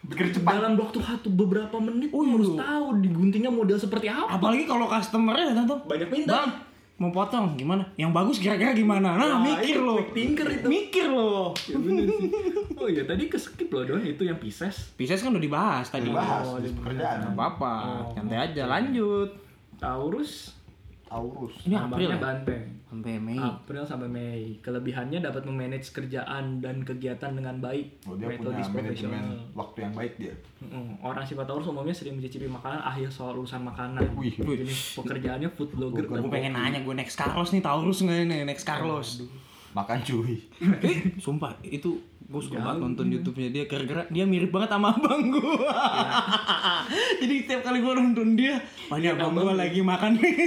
Pikir cepat. Dalam waktu satu beberapa menit Oh, harus iya. tahu diguntingnya model seperti apa. Apalagi kalau customernya datang Banyak minta. Bang, mau potong gimana? Yang bagus kira-kira gimana? Nah, Nah, mikir itu loh. quick thinker itu. Mikir loh. Ya. Oh iya tadi ke skip loh Don itu yang Pisces. Pisces kan udah dibahas tadi. Dibahas Oh, di di- pekerjaan. Gak apa-apa, Oh, santai aja lanjut. Taurus. Taurus. Ini April ya? banteng. Sampai Mei. April sampai Mei. Kelebihannya dapat memanage kerjaan dan kegiatan dengan baik. Oh, dia punya Metodis manajemen profesional. waktu yang baik dia. Orang sifat Taurus umumnya sering mencicipi makanan ahli soal urusan makanan. Wih. Jenis pekerjaannya food blogger Gue pengen nanya gue next Carlos nih Taurus nggak ini next Carlos. Makan cuy. Eh, sumpah itu gue suka banget nonton YouTube-nya dia gara-gara dia mirip banget sama abang gue. Jadi tiap kali gue nonton dia, ini abang gue lagi makan nih.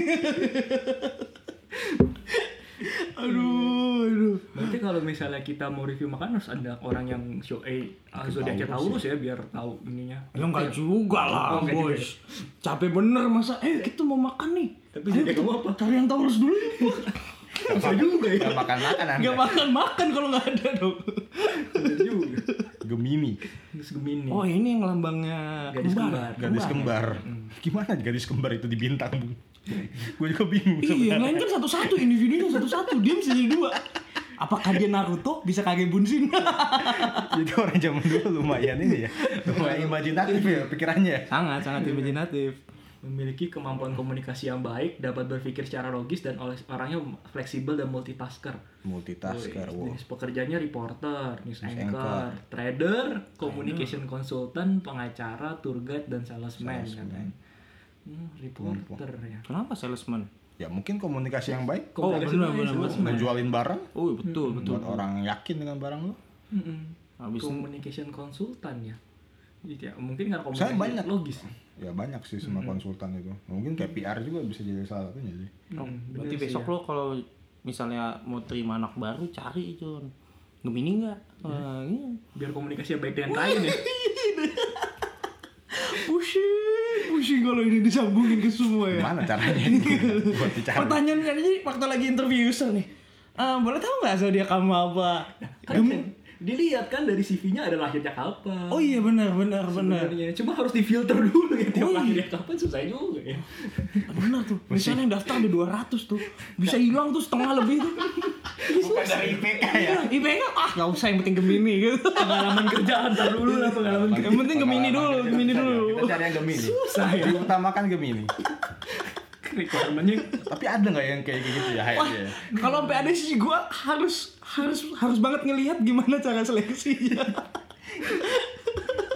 aduh, aduh. Berarti kalau misalnya kita mau review makan harus ada orang yang show eh zodiaknya Taurus ya biar tahu ininya. Ya enggak juga lah, Oh, bos. Capek bener masa, eh kita mau makan nih. Tapi zodiak kita kamu apa? Cari yang Taurus dulu. Bisa juga ya. Gak makan makan anda. Gak makan-makan kalau nggak ada dong. Bisa juga. Gemini. Terus Gemini. Oh ini yang lambangnya Gadis kembar. Gadis kembar. Gimana gadis kembar itu di bintang, gue juga bingung Iya, yang lain kan satu-satu individunya satu-satu, dia bisa jadi dua. Apakah dia Naruto bisa kage Bunshin? jadi orang zaman dulu lumayan ini ya lumayan imajinatif ya pikirannya sangat sangat imajinatif. Memiliki kemampuan komunikasi yang baik, dapat berpikir secara logis dan oleh orangnya fleksibel dan multitasker. multitasker wow. Jenis pekerjaannya reporter, news, News anchor, anchor. trader, communication consultant, pengacara, tour guide dan salesman, katanya. Hmm, reporter ya. Kenapa salesman? ya mungkin komunikasi yang baik Oh, Komunikasi benar, baik, benar, salesman. ngejualin barang Oh betul betul. buat orang yakin dengan barang lo itu- communication consultant ya. Ya, mungkin nggak Saya komunikasi banyak. logis. ya banyak sih semua konsultan itu mungkin kayak PR juga bisa jadi salah satunya sih Oh, Hmm, berarti besok ya. lo kalau misalnya mau terima anak baru cari John. Gemini nggak? Wah, iya. Biar komunikasinya baik dengan klien ya. Pusing, pusing kalau ini disambungin ke semua ya. gimana caranya buat bicara Pertanyaan jadi waktu lagi interview user nih. Eh, boleh tahu nggak zodiak kamu apa? Kan dilihat kan dari CV-nya ada lahirnya kapan. Oh iya benar benar benar. Cuma harus difilter dulu ya tiap Oh, iya. lahirnya kapan susah juga ya. Benar tuh. Misalnya yang daftar ada 200 tuh. Bisa hilang tuh setengah lebih tuh. bukan dari IPK ya IPK ah nggak usah yang penting Gemini gitu. Pengalaman kerja antar dulu lah pengalaman kerja. Yang penting Gemini dulu, Gemini dulu. kita cari yang Gemini Susah ya. diutamakan Gemini Requirementnya tapi ada nggak yang kayak gitu ya Wah, ya? kalau sampai ada sih gue harus harus harus banget ngelihat gimana cara seleksinya.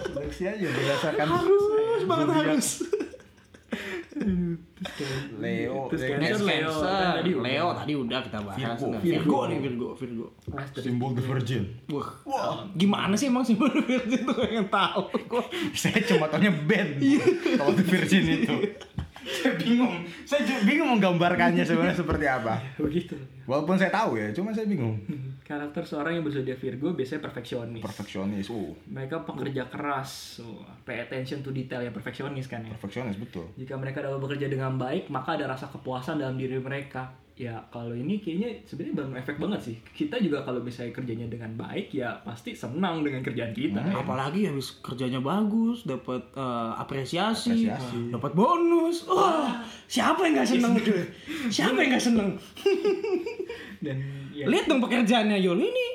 seleksi aja berdasarkan harus banget zodiak. harus. Leo Terus Leo. Cancer, Leo. Tadi udah. Leo tadi udah kita bahas. Virgo. Virgo. Virgo nih Virgo, Virgo. simbol the virgin Wah, gimana sih emang simbol Virgo itu yang tahu? Gua- saya cuma taunya band kalau the virgin itu saya bingung saya bingung menggambarkannya sebenarnya seperti apa begitu. walaupun saya tahu ya cuma saya bingung Karakter seorang yang berzodiak Virgo biasanya perfeksionis. perfeksionis oh Mereka pekerja keras, oh, pay attention to detail ya perfeksionis kan ya. perfeksionis betul Jika mereka dapat bekerja dengan baik, maka ada rasa kepuasan dalam diri mereka. Ya kalau ini kayaknya sebenarnya efek banget sih. Kita juga kalau misalnya kerjanya dengan baik, ya pasti senang dengan kerjaan kita. ya. Apalagi habis kerjanya bagus, dapat eh, apresiasi, Apresiasi. dapat bonus. Wah, siapa yang nggak seneng tuh? Siapa yang nggak seneng? Dan ya Lihat dong pekerjaannya Yul ini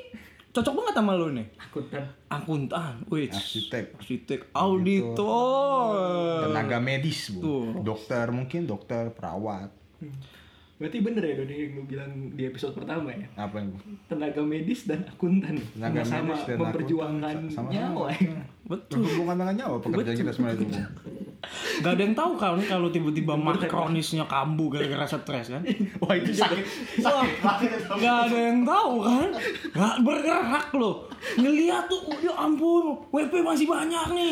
cocok banget sama lo nih. akuntan. Akuntan, wih, Arsitek. arsitek, auditor. tenaga medis bu Tuh. dokter mungkin dokter perawat Berarti bener ya Doni yang lu bilang di episode pertama ya. apa yang Tenaga medis dan akuntan Tenaga sama medis dan memperjuangkan akuntan sama-sama. nyawa. ya. Betul. berhubungan dengan nyawa pekerjaan kita sebenarnya itu Gak ada yang tahu kan kalau tiba-tiba mah kronisnya kambuh gara-gara stres kan? wah itu sakit sakit. Gak ada yang tahu kan? Gak bergerak loh. Ngeliat tuh, oh, ya ampun, WP masih banyak nih.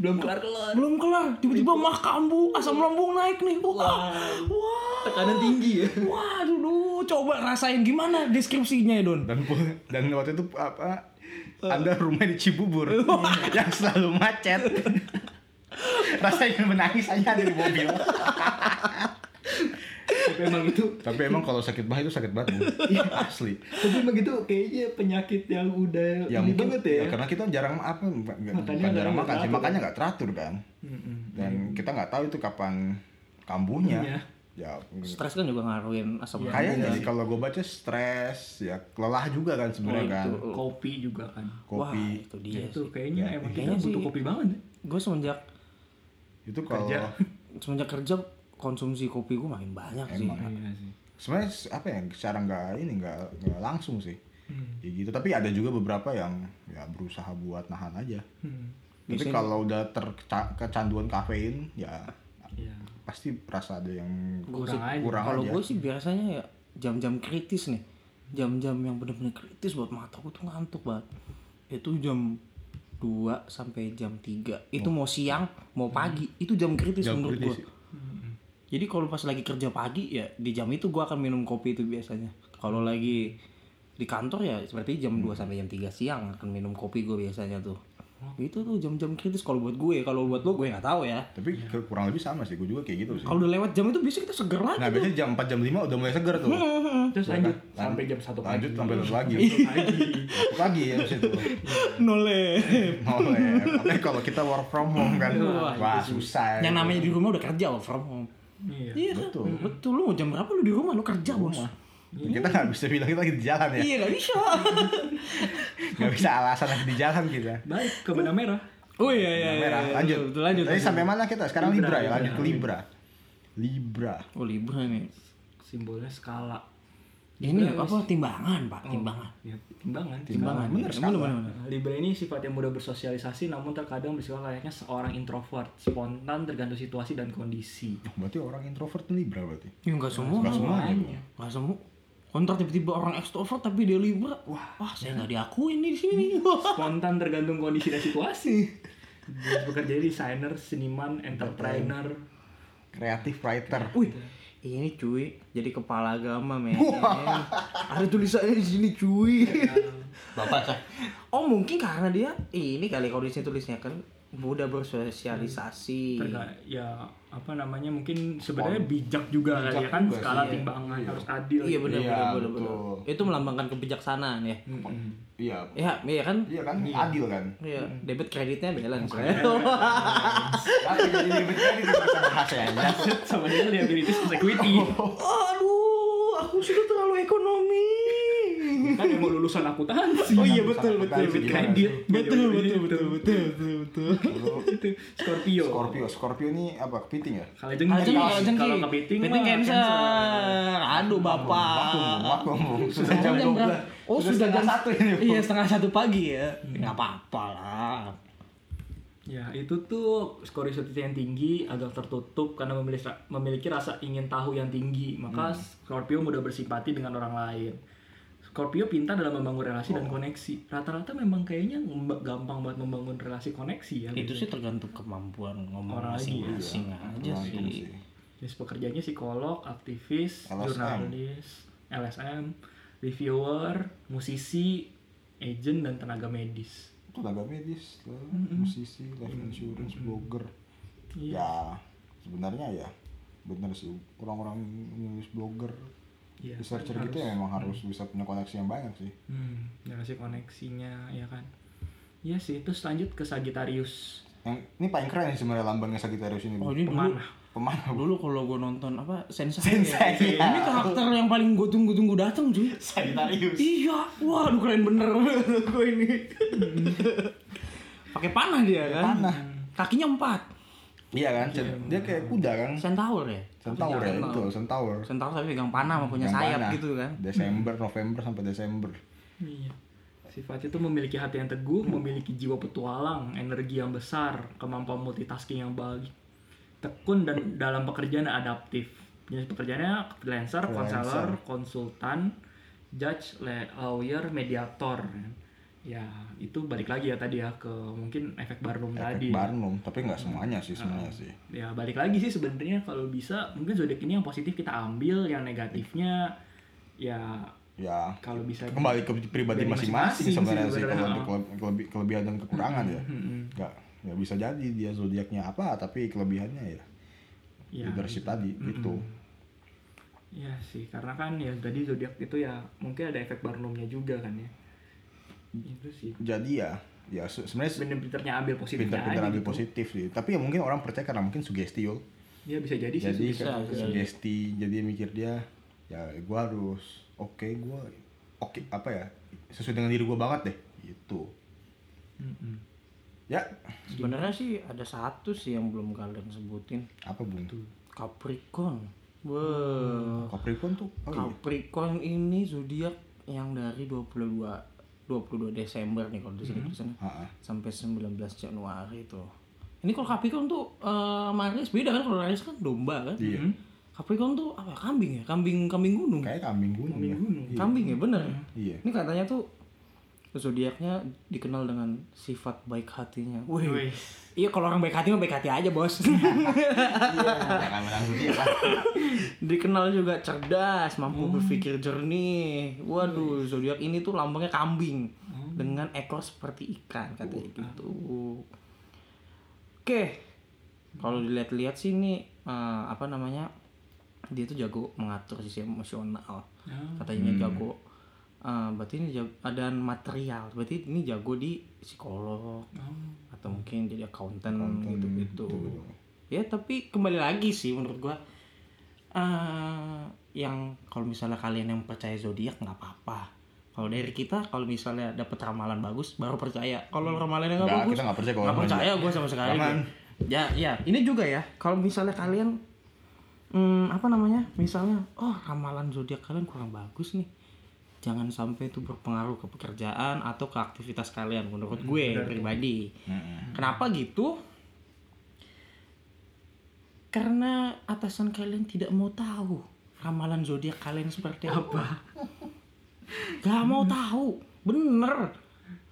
Belum kelar-kelar. Belum kelar, tiba-tiba mah kambuh, asam lambung naik nih. Wah, wah, Tekanan tinggi ya. waduh, duh, coba rasain gimana deskripsinya ya Don? dan dan waktu itu apa anda rumah di Cibubur yang selalu macet. Rasanya menangis aja ada di mobil Tapi emang itu tapi emang kalau sakit banget itu sakit banget Bu. asli tapi emang itu kayaknya penyakit yang udah ya ini mungkin banget ya. ya, karena kita jarang apa Makannya bukan jarang makan sih makanya nggak teratur kan dan kita nggak tahu itu kapan kambuhnya Iya. ya Stres kan juga ngaruhin asam lambung. kayaknya sih kalau gue baca stres ya lelah juga kan sebenarnya Oh, kan itu. Kopi juga kan. Wah, kopi itu Ya, dia. itu kayaknya emang kita Kayaknya butuh sih- kopi banget ya. Gue semenjak itu kalau Kerja. semenjak kerja konsumsi kopi gue makin banyak sih. Emang. Iya sih. sebenarnya apa ya secara nggak ini nggak langsung sih Hmm. ya gitu tapi ada juga beberapa yang ya berusaha buat nahan aja Hmm. tapi Biasanya- kalau udah terkecanduan kafein ya Iya. pasti rasa ada yang Kurang sih- aja. kurang Kalau gue sih biasanya ya jam-jam kritis nih, jam-jam yang bener-bener kritis buat mata gue tuh ngantuk banget. Itu jam 2 sampai jam 3 Itu mau siang, mau pagi, itu jam kritis Jam menurut gue. Jadi kalau pas lagi kerja pagi ya di jam itu gue akan minum kopi itu biasanya. Kalau lagi di kantor ya seperti jam 2 sampai jam 3 siang akan minum kopi gue biasanya tuh. Itu tuh jam-jam kritis kalau buat gue, kalau buat lo gue nggak tahu ya. tapi kurang lebih sama sih gue juga kayak gitu sih Kalau udah lewat jam itu biasanya kita seger lagi. nah biasanya jam 4 jam 5 udah mulai seger tuh Terus Ya lanjut kan? sampai jam 1 pagi. lanjut sampai satu pagi pagi. Ya itu Nole. oleh tapi kalau kita work from home kan Wah, wah susah Yang namanya di rumah udah kerja work from home. Iya. Iya kan? Betul. Betul. Lu mau jam berapa lu di rumah? Lu kerja, Bos. Rumah. Kita nggak bisa bilang kita lagi di jalan ya. Iya, gak bisa. Nggak bisa alasan lagi di jalan kita. Baik, ke benang merah. Oh iya iya. Iya, merah. iya. Lanjut. Betul, lanjut. Tadi lanjut. sampai mana kita? Sekarang Libra, Libra, ya, lanjut ke Libra. Libra. Oh, Libra nih. Simbolnya skala. Ini Libra apa timbangan, Pak? Timbangan. Ya, timbangan. Timbangan. Bener, bener. Nah, Libra ini sifatnya mudah bersosialisasi namun terkadang bersifat layaknya seorang introvert, spontan tergantung situasi dan kondisi. Oh, berarti orang introvert tuh Libra berarti. Ya enggak semua. Nggak semua. Enggak semua. Kontra tiba-tiba orang ekstrovert tapi dia Libra. Wah, wah saya nggak diakuin nih di sini. Spontan tergantung kondisi dan situasi. Dia bekerja jadi desainer, seniman, entrepreneur. Kreatif writer. Wih, ini cuy, jadi kepala agama men. Ada tulisannya di sini cuy. Bapak saya. Oh mungkin karena dia ini kali kalau di sini tulisnya kan mudah bersosialisasi. Terga- ya apa namanya mungkin sebenarnya bijak juga kali ya kan juga skala sih, timbangan iya. harus adil. Iya benar Iya, benar benar. Itu melambangkan kebijaksanaan ya. Mm-mm. Iya. Ya, iya kan? Iya kan? Adil kan? Iya, debit kreditnya balance. Tapi jadi debit kredit bisa bahas ya. Sama dia liabilities plus equity. Aduh, aku sudah terlalu ekonomi. Kan mau lulusan akuntansi. Oh iya betul betul betul. Kredit. Betul betul betul betul betul betul. Itu Scorpio. Scorpio, Scorpio ini apa? Kepiting ya? Kalau jengki. kalau kepiting, Kepiting cancer. Aduh bapak. Sudah Jam? 12. Oh sudah jam satu ini. Iya setengah satu pagi ya. Nggak apa-apa lah. Ya itu tuh curiosity yang tinggi, agak tertutup karena memiliki memiliki rasa ingin tahu yang tinggi. Maka Scorpio mudah bersimpati dengan orang lain. Scorpio pintar dalam membangun relasi dan koneksi. Rata-rata memang kayaknya gampang banget membangun relasi koneksi ya. Itu sih tergantung kemampuan ngomong masing-masing aja Nah, itu sih. Jenis pekerjaannya psikolog, aktivis, LSM. jurnalis, LSM, reviewer, musisi, agent dan tenaga medis. tenaga medis, lah, musisi, life insurance, blogger. Iya. Ya, sebenarnya ya bener sih orang-orang nulis blogger, Iya, researcher harus- gitu ya memang harus bisa punya koneksi yang banyak sih. Hmm, relasi koneksinya ya kan. Iya sih, terus lanjut ke Sagittarius. Yang ini paling keren sih sebenarnya lambangnya Sagittarius ini. Oh ini dulu Pemanah. Pemanah. Bu. dulu kalau gue nonton apa sensei, Sensei, ya. iya. ini karakter yang paling gue tunggu-tunggu datang cuy Sagittarius. iya waduh keren bener gue ini pakai panah dia kan Panah. kakinya empat Iya kan? Dia kayak kuda kan? centaur ya Centaur ya itu, centaur. centaur tapi pegang panah sama punya sayap panah. gitu kan Desember, November sampai Desember. Iya. Sifatnya itu memiliki hati yang teguh, memiliki jiwa petualang, energi yang besar, kemampuan multitasking yang baik, tekun dan dalam pekerjaan adaptif. Jenis pekerjaannya freelancer, konselor, konsultan, judge, lawyer, mediator. Ya itu balik lagi ya tadi ya ke mungkin efek Barnum Efek tadi. Barnum, tapi nggak semuanya sih sebenarnya sih. Ya balik lagi sih sebenarnya kalau bisa mungkin zodiak ini yang positif kita ambil, yang negatifnya ya Ya, kalau bisa kembali ke pribadi masing-masing sebenarnya sih sih kalau sebenarnya. untuk keleb- keleb- kelebihan dan kekurangan ya. Nggak, ya bisa jadi dia zodiaknya apa, tapi kelebihannya ya Ya, leadership tadi gitu. Iya sih, karena kan ya tadi zodiak itu ya mungkin ada efek Barnumnya juga kan ya. Itu sih. Jadi ya, ya se- sebenarnya Pinter-pinternya ambil positifnya pintar-pintar aja ambil gitu. positif sih. Tapi ya mungkin orang percaya karena mungkin sugesti yo. Ya bisa jadi sih. Jadi bisa. kan sugesti, jadi mikir dia ya gua harus oke gua oke apa ya sesuai dengan diri gua banget deh gitu. Mm-mm. Ya, sebenarnya sih ada satu sih yang belum kalian sebutin apa bung? Capricorn Wah, Capricorn tuh oh iya. Capricorn ini zodiak yang dari 22 22 Desember nih kalau di sini tulisannya Ha-ha. sampai 19 Januari tuh. Ini kalau Capricorn tuh eh Maris beda kan kalau Maris kan domba kan. Iya. Capricorn tuh apa? Kambing ya? Kambing kambing gunung. Kayak kambing gunung ya. Iya. Kambing ya bener. Iya. Ini katanya tuh zodiaknya dikenal dengan sifat baik hatinya. Wih. Wih. Iya kalau orang baik hati mah baik hati aja bos. Zodiak lah. dikenal juga cerdas, mampu berpikir jernih. Waduh, zodiak ini tuh lambangnya kambing dengan ekor seperti ikan katanya gitu. Oke, kalau dilihat-lihat sih ini eh, apa namanya dia tuh jago mengatur sisi emosional. Katanya jago. Eh, berarti ini jago, ada material. Berarti ini jago di psikolog atau mungkin jadi accountant gitu-gitu. Ya tapi kembali lagi sih menurut gua eh yang kalau misalnya kalian yang percaya zodiak nggak apa-apa. Kalau dari kita, kalau misalnya dapet ramalan bagus, baru percaya. Kalau ramalannya nggak Nggak, bagus, kita nggak percaya nggak ramalan percaya gue sama sekali. Ya, ya. Ini juga ya. Kalau misalnya kalian, hmm, apa namanya? Misalnya, oh ramalan zodiak kalian kurang bagus nih. Jangan sampai itu berpengaruh ke pekerjaan atau ke aktivitas kalian. Menurut gue pribadi. Kenapa gitu? Karena atasan kalian tidak mau tahu ramalan zodiak kalian seperti apa. Gak mau tahu, bener.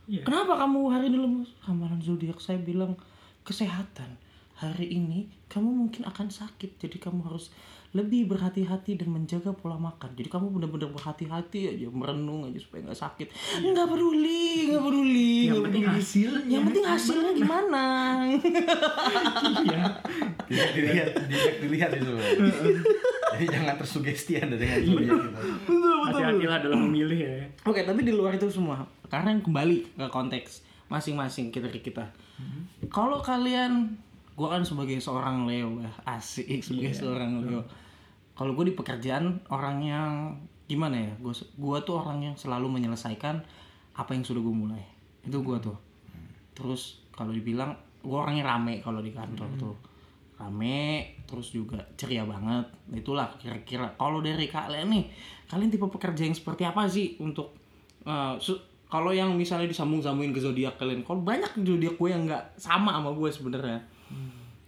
Iya. Kenapa kamu hari ini lemes? Ramalan zodiak saya bilang kesehatan. Hari ini kamu mungkin akan sakit, jadi kamu harus lebih berhati-hati dan menjaga pola makan. Jadi kamu benar-benar berhati-hati aja, merenung aja supaya nggak sakit. Nggak peduli, nggak peduli. Yang nggak penting peduli. hasilnya. Yang penting hasilnya gimana? Iya. Dilihat, dilihat, dilihat, dilihat itu. Jadi jangan tersugesti anda dengan zodiak gitu. Hati-hatilah dalam memilih ya. Oke, tapi di luar itu semua, karena yang kembali ke konteks masing-masing kita kita. Kalau kalian, gua kan sebagai seorang Leo, ya, asik sebagai seorang Leo. Kalau gue di pekerjaan orang yang gimana ya? Gue gua tuh orang yang selalu menyelesaikan apa yang sudah gue mulai. Itu gua tuh. Terus kalau dibilang gue orangnya rame kalau di kantor tuh rame terus juga ceria banget itulah kira-kira kalau dari kalian nih kalian tipe pekerja yang seperti apa sih untuk su- kalau yang misalnya disambung-sambungin ke zodiak kalian kalau banyak zodiak gue yang nggak sama sama gue sebenarnya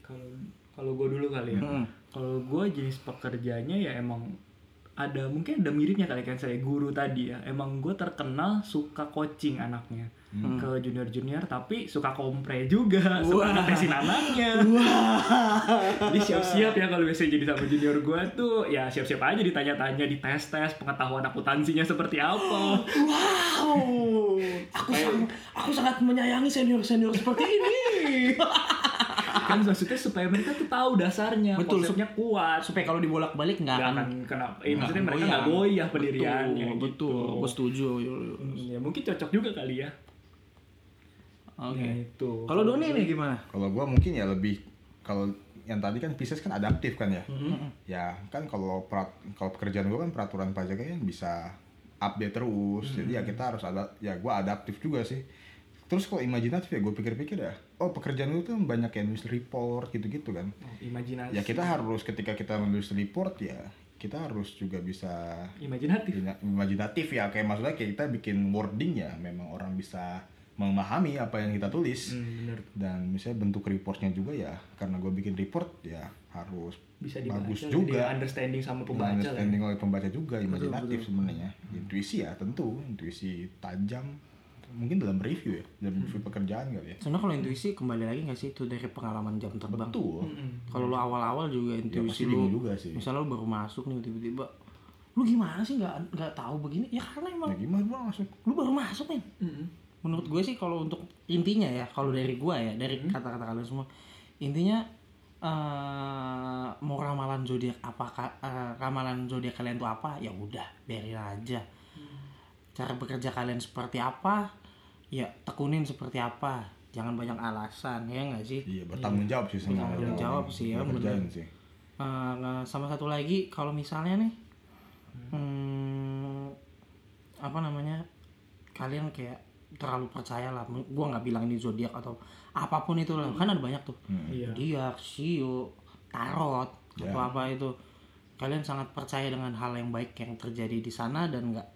Kalau kalau gue dulu kali ya. Mm-mm. Kalau gue jenis pekerjaannya ya emang ada mungkin ada miripnya kali kan saya guru tadi ya. Emang gue terkenal suka coaching anaknya ke junior junior tapi suka kompre juga suka ngetesin anaknya. Jadi siap-siap ya kalau biasanya jadi sama junior gue tuh ya siap-siap aja ditanya-tanya di tes tes pengetahuan akuntansinya seperti apa. Wow. Aku sangat aku sangat menyayangi senior senior seperti ini kan maksudnya supaya mereka tuh tahu dasarnya Betul, konsepnya kuat supaya kalau dibolak-balik nggak nggak akan akan kena eh, maksudnya mereka nggak goyah pendiriannya betul, betul. gitu. gue setuju Hmm, ya mungkin cocok juga kali ya oke Ya, itu kalau Doni nih gimana Kalau gua mungkin ya lebih kalau yang tadi kan Pisces kan adaptif kan ya. Ya kan kalau perat, kalau pekerjaan gua kan peraturan pajaknya kan bisa update terus. Jadi ya kita harus ada ya gua adaptif juga sih. Terus kalau imajinatif ya gue pikir-pikir ya, oh pekerjaan gue tuh banyak yang nulis report gitu-gitu kan. Oh, imajinasi. Ya kita harus ketika kita menulis report ya kita harus juga bisa imajinatif. Ina- imajinatif ya kayak maksudnya kayak kita bikin wording ya memang orang bisa memahami apa yang kita tulis. Hmm, bener. Dan misalnya bentuk reportnya juga ya karena gue bikin report ya harus bisa dibaca bagus jadi juga. understanding sama pembaca lah ya. understanding oleh pembaca juga imajinatif sebenarnya. Intuisi ya tentu. Intuisi tajam mungkin dalam review ya dalam review pekerjaan kali ya. Sebenarnya kalau intuisi kembali lagi nggak sih itu dari pengalaman jam terbang? Betul. Mm-mm. kalau lo awal-awal juga ya intuisi lu bingung juga sih. misalnya lu baru masuk nih tiba-tiba lu gimana sih? Nggak nggak tahu begini. Ya karena emang ya gimana bang masuk? lu baru masuk nih Mm-mm. menurut gue sih kalau untuk intinya ya kalau dari gue ya dari kata-kata kalian semua intinya eh mau ramalan zodiak apa eh, ramalan zodiak kalian tuh apa? Ya udah biarin aja. Cara bekerja kalian seperti apa ya tekunin seperti apa. Jangan banyak alasan ya nggak sih? Iya bertanggung jawab sih sama Bertanggung jawab sih, ya, pekerjaan sih. Eh, nah, sama satu lagi kalau misalnya nih hmm, apa namanya kalian kayak terlalu percaya lah. Gue nggak bilang ini zodiak atau apa pun itu lah. Kan ada banyak tuh. Iya. zodiak sio tarot Ya. atau apa itu. Kalian sangat percaya dengan hal yang baik yang terjadi di sana dan nggak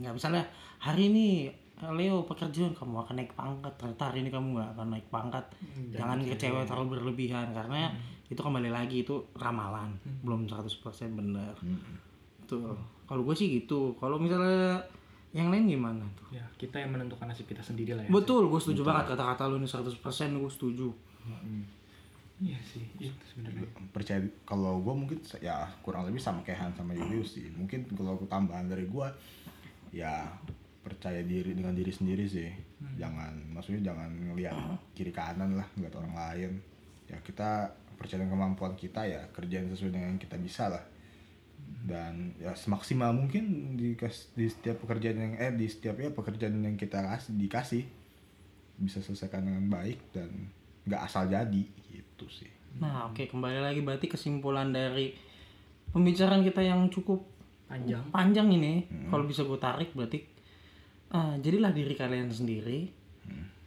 nggak misalnya hari ini Leo pekerjaan kamu akan naik pangkat. Ternyata hari ini kamu nggak akan naik pangkat. Jangan kecewa terlalu berlebihan karena itu kembali lagi itu ramalan. Belum 100% benar. Tuh kalau gue sih gitu. Kalau misalnya yang lain gimana tuh? Ya kita yang menentukan nasib kita sendiri lah ya. Betul gue setuju banget kata-kata lu ini 100% gue setuju. Iya sih itu sebenarnya. Percaya kalau gue mungkin ya kurang lebih sama kayak Han sama Julius sih. Mungkin kalau aku tambahan dari gue ya percaya diri dengan diri sendiri sih. Jangan maksudnya jangan ngelihat kiri kanan lah ngeliat orang lain. Ya kita percaya dengan kemampuan kita ya kerjain sesuai dengan yang kita bisa lah. Dan ya semaksimal mungkin di di setiap pekerjaan yang eh di setiap ya pekerjaan yang kita kasih dikasih bisa selesaikan dengan baik dan nggak asal jadi gitu sih. Nah, oke kembali lagi berarti kesimpulan dari pembicaraan kita yang cukup Panjang. panjang ini kalau bisa gue tarik berarti ah, jadilah diri kalian sendiri.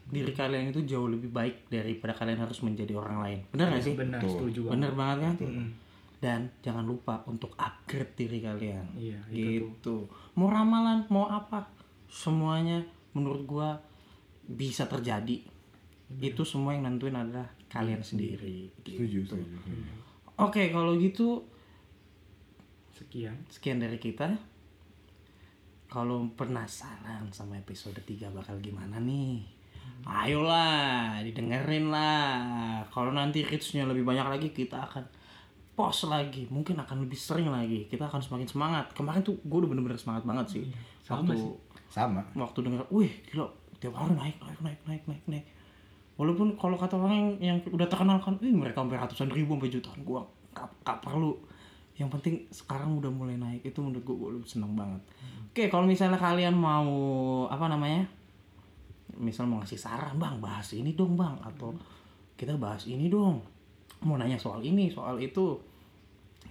Diri kalian itu jauh lebih baik daripada kalian harus menjadi orang lain. Benar gak sih? Benar, setuju banget. bener banget kan? Dan jangan lupa untuk upgrade diri kalian. Iya, itu gitu. Mau ramalan mau apa semuanya menurut gua bisa terjadi. Itu semua yang nentuin adalah kalian sendiri. Setuju, setuju. setuju. oke kalau gitu Sekian. sekian dari kita kalau penasaran sama episode 3 bakal gimana nih? Ayolah didengerin lah. Kalau nanti reachnya lebih banyak lagi kita akan post lagi. Mungkin akan lebih sering lagi. Kita akan semakin semangat. Kemarin tuh gue udah bener-bener semangat banget sih. Sama waktu sih. Sama. waktu denger wih gila tiap hari naik naik naik naik naik naik. Walaupun kalau kata orang yang, yang udah terkenal kan wih mereka sampai ratusan ribu sampai jutaan. Gua gak, gak perlu. Yang penting sekarang udah mulai naik. Itu menurut gua, gua lebih seneng banget oke kalau misalnya kalian mau apa namanya misal mau ngasih saran bang bahas ini dong bang atau kita bahas ini dong mau nanya soal ini soal itu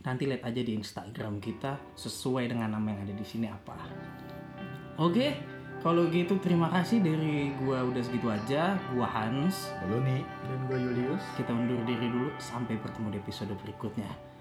nanti lihat aja di Instagram kita sesuai dengan nama yang ada di sini apa Oke, kalau gitu terima kasih dari gua udah segitu aja. Gua Hans. Lalu nih. Dan gue Julius. Kita undur diri dulu sampai bertemu di episode berikutnya.